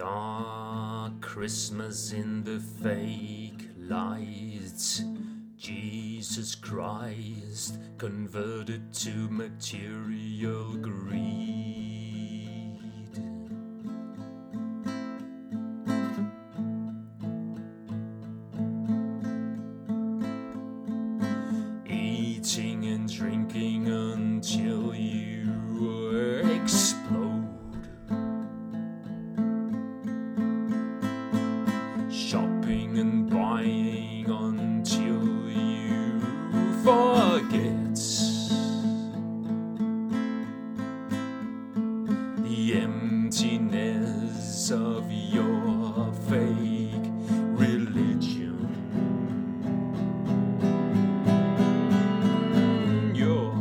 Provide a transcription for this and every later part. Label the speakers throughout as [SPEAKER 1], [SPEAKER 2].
[SPEAKER 1] Dark Christmas in the fake lights. Jesus Christ converted to material greed. Emptiness of your fake religion. Your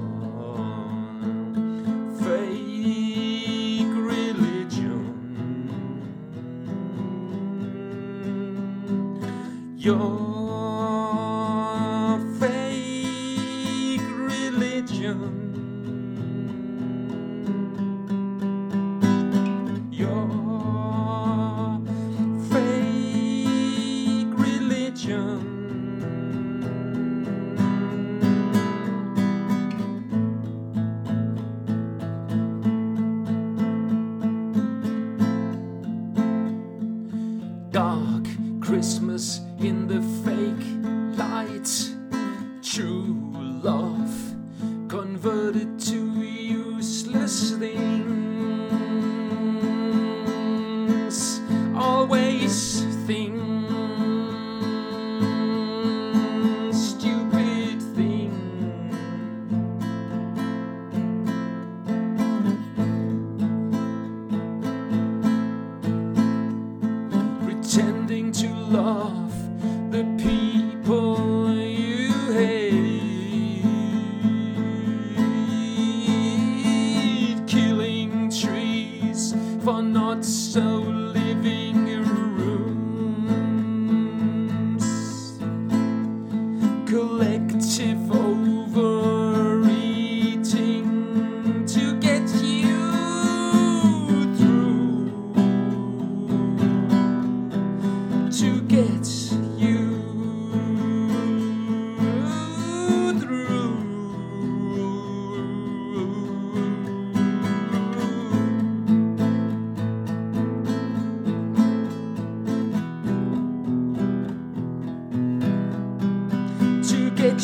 [SPEAKER 1] fake religion. Your Dark Christmas in the fake light. True love converted to useless things.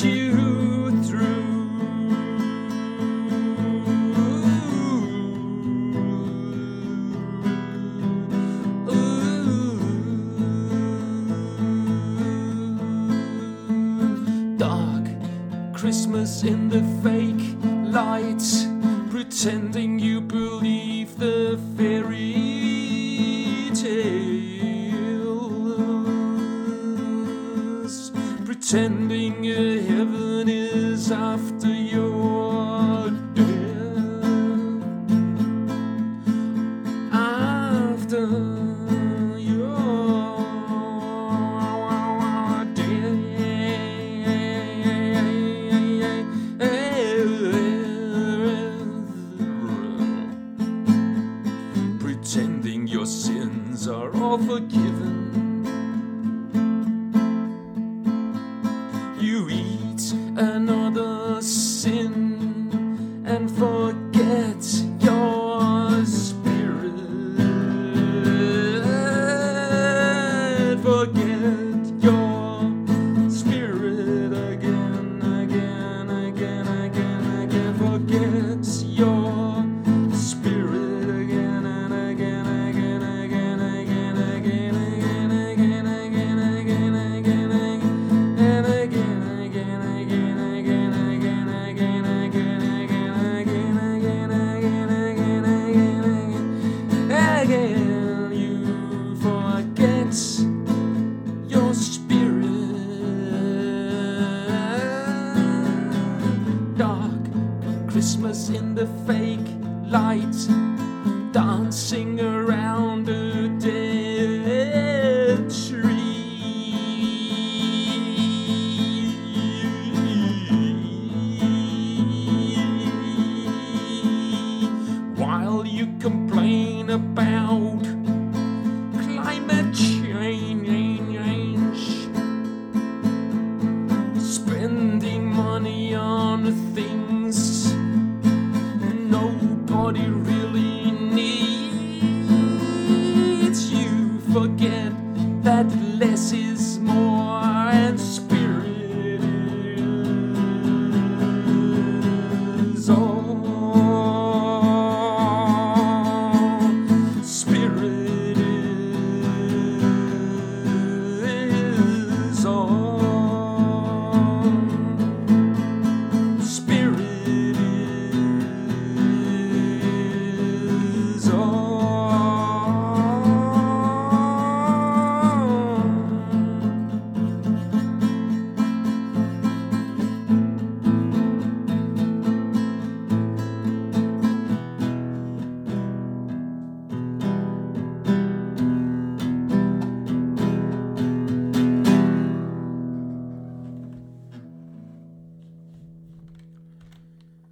[SPEAKER 1] You through. Dark Christmas in the fake lights, pretending you believe the fairy pretending heaven is after your death. After. Pretending your sins are all forgiven. Kids. You complain about